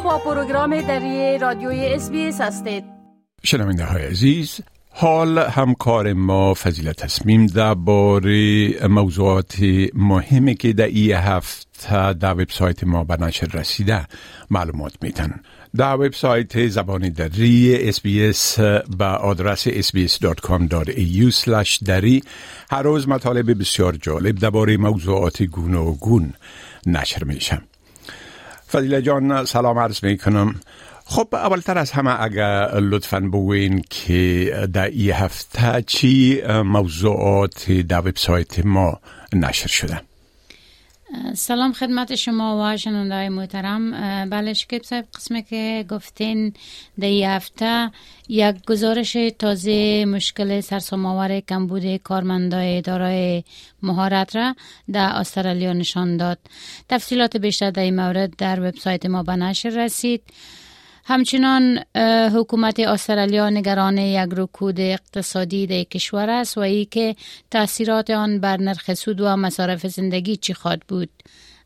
با پروگرام دری رادیوی SBS هستید. شنونده های عزیز حال همکار ما فضیلت تصمیم درباره موضوعات مهمی که در این هفته در وبسایت ما به نشر رسیده معلومات میتن در وبسایت زبان دری SBS به آدرس sbs.com.au دری هر روز مطالب بسیار جالب درباره موضوعات گوناگون نشر میشن فضیله جان سلام عرض می کنم خب اولتر از همه اگر لطفا بگوین که در این هفته چی موضوعات در وبسایت ما نشر شده سلام خدمت شما و شنونده های محترم بله شکیب صاحب قسمه که گفتین در هفته یک گزارش تازه مشکل سرساماور کمبود کارمندای دارای مهارت را در استرالیا نشان داد. تفصیلات بیشتر در این مورد در وبسایت ما به نشر رسید. همچنان حکومت استرالیا نگران یک رکود اقتصادی در کشور است و ای که تاثیرات آن بر نرخ سود و مصارف زندگی چی خواد بود.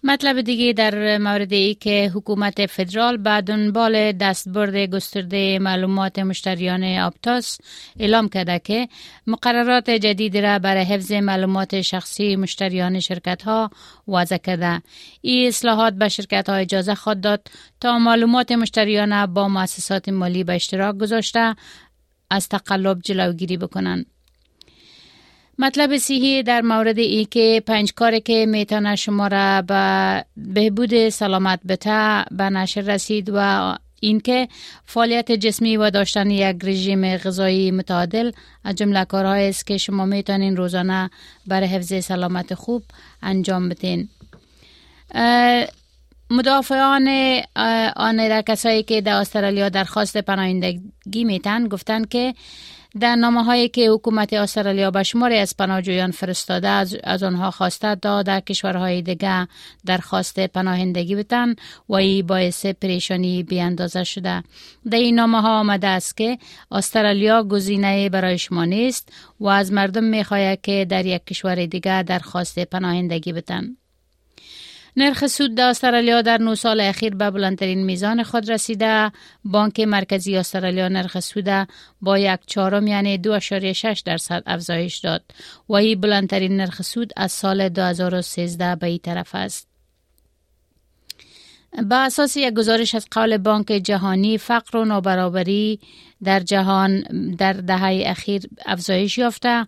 مطلب دیگه در مورد ای که حکومت فدرال بعد دنبال دستبرد گسترده معلومات مشتریان آپتاس اعلام کرده که مقررات جدید را برای حفظ معلومات شخصی مشتریان شرکت ها وضع کرده. این اصلاحات به شرکت ها اجازه خود داد تا معلومات مشتریان با مؤسسات مالی به اشتراک گذاشته از تقلب جلوگیری بکنند. مطلب سیهی در مورد ای که پنج کاری که می‌تونه شما را به بهبود سلامت بته به نشر رسید و اینکه فعالیت جسمی و داشتن یک رژیم غذایی متعادل از جمله کارهایی است که شما می‌تونین روزانه برای حفظ سلامت خوب انجام بدین. مدافعان آن کسایی که در استرالیا درخواست پناهندگی میتن گفتن که در نامه هایی که حکومت استرالیا به شماری از پناهجویان فرستاده از, آنها خواسته تا در کشورهای دیگه درخواست پناهندگی بتن و ای باعث پریشانی بیاندازه شده. در این نامه ها آمده است که استرالیا گزینه برای شما نیست و از مردم می‌خواهد که در یک کشور دیگه درخواست پناهندگی بتن نرخ سود در استرالیا در نو سال اخیر به بلندترین میزان خود رسیده. بانک مرکزی استرالیا نرخ سود با یک چهارم یعنی 2.6 درصد افزایش داد. و این بلندترین نرخ سود از سال 2013 به این طرف است. با اساس یک گزارش از قول بانک جهانی فقر و نابرابری در جهان در دهه اخیر افزایش یافته.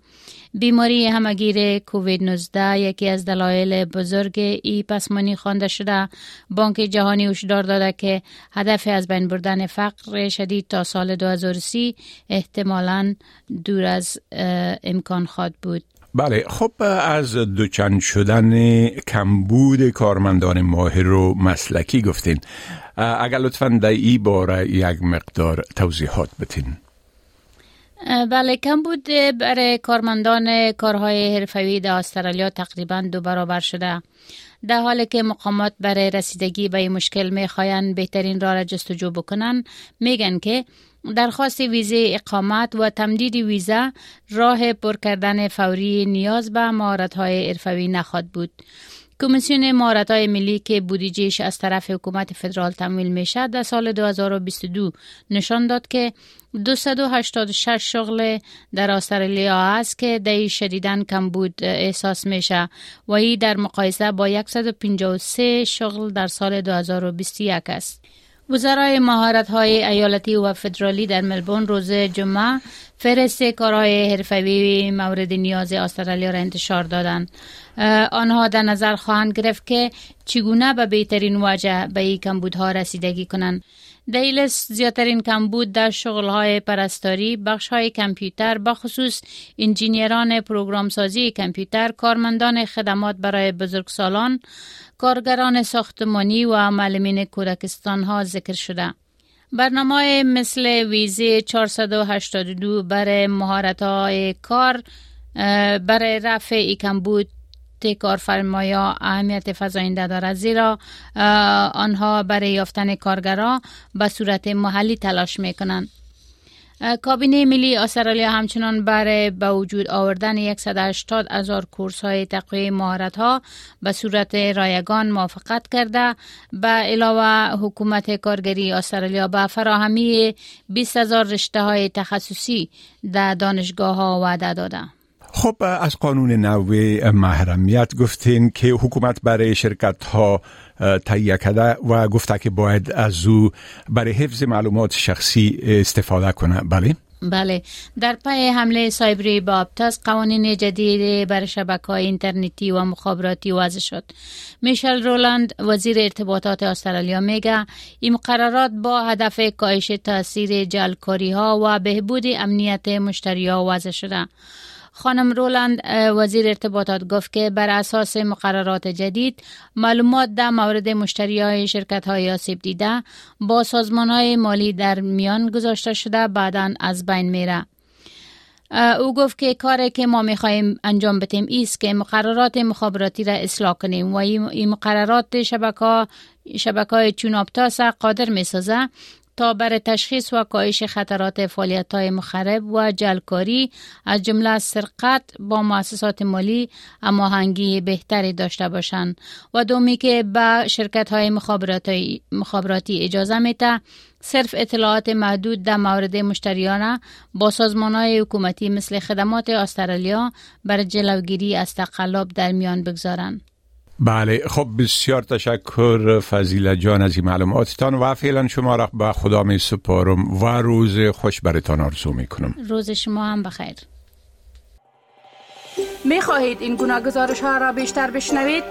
بیماری همگیر کووید 19 یکی از دلایل بزرگ ای پسمانی خوانده شده. بانک جهانی هشدار داده که هدف از بین بردن فقر شدید تا سال 2030 احتمالا دور از امکان خواد بود. بله خب از دوچند شدن کمبود کارمندان ماهر و مسلکی گفتین. اگر لطفا در ای باره یک مقدار توضیحات بتین بله کم بود برای کارمندان کارهای حرفوی در استرالیا تقریبا دو برابر شده. در حالی که مقامات برای رسیدگی به این مشکل می‌خواهند بهترین راه را جستجو بکنن. میگن که درخواست ویزه اقامت و تمدید ویزا راه پر کردن فوری نیاز به مهارت های حرفوی نخواد بود کمیسیون مهارت های ملی که بودجهش از طرف حکومت فدرال تمویل میشه در سال 2022 نشان داد که 286 شغل در استرالیا است که در شدیدن کم بود احساس میشه و ای در مقایسه با 153 شغل در سال 2021 است. وزرای مهارت های ایالتی و فدرالی در ملبورن روز جمعه فهرست کارهای حرفوی مورد نیاز استرالیا را انتشار دادند. آنها در نظر خواهند گرفت که چگونه به بهترین وجه به این کمبودها رسیدگی کنند. دیلس زیادترین کمبود در های پرستاری بخش های کمپیوتر بخصوص انجینیران پروگرام سازی کمپیوتر کارمندان خدمات برای بزرگسالان کارگران ساختمانی و معلمین کودکستان ها ذکر شده برنامه مثل ویزه 482 برای مهارت های کار برای رفع ای کمبود کارفرمایا اهمیت فزاینده دارد زیرا آنها برای یافتن کارگرا به صورت محلی تلاش می کنند. کابینه ملی استرالیا همچنان برای به وجود آوردن 180 هزار کورس های تقویه مهارت ها به صورت رایگان موافقت کرده به علاوه حکومت کارگری استرالیا به فراهمی 20 هزار رشته های تخصصی در دانشگاه ها وعده داده. خب از قانون نو محرمیت گفتین که حکومت برای شرکت ها تهیه کرده و گفته که باید از او برای حفظ معلومات شخصی استفاده کنه. بله؟ بله. در پای حمله سایبری با ابتاز قوانین جدید بر شبکه های اینترنتی و مخابراتی وضع شد. میشل رولند وزیر ارتباطات استرالیا میگه این مقررات با هدف کاهش تاثیر جلکاری ها و بهبود امنیت مشتری ها وضع شده. خانم رولند وزیر ارتباطات گفت که بر اساس مقررات جدید معلومات در مورد مشتری های شرکت های آسیب دیده با سازمان های مالی در میان گذاشته شده بعدا از بین میره. او گفت که کاری که ما می‌خواهیم انجام بدیم است که مقررات مخابراتی را اصلاح کنیم و این مقررات شبکه شبکه چون قادر می‌سازه تا بر تشخیص و کاهش خطرات فعالیت های مخرب و جلکاری از جمله سرقت با مؤسسات مالی هماهنگی بهتری داشته باشند و دومی که به شرکت های مخابراتی اجازه میده صرف اطلاعات محدود در مورد مشتریان با سازمان های حکومتی مثل خدمات استرالیا بر جلوگیری از تقلب در میان بگذارند. بله خب بسیار تشکر فضیل جان از این معلوماتتان و فعلا شما را به خدا می سپارم و روز خوش برتان آرزو می کنم. روز شما هم بخیر. می خواهید این گونه گزارش ها را بیشتر بشنوید؟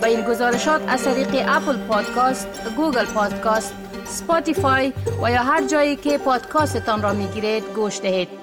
با این گزارشات از طریق Apple Podcast، Google Podcast، Spotify و یا هر جایی که پادکاستتان را می گیرید گوش دهید.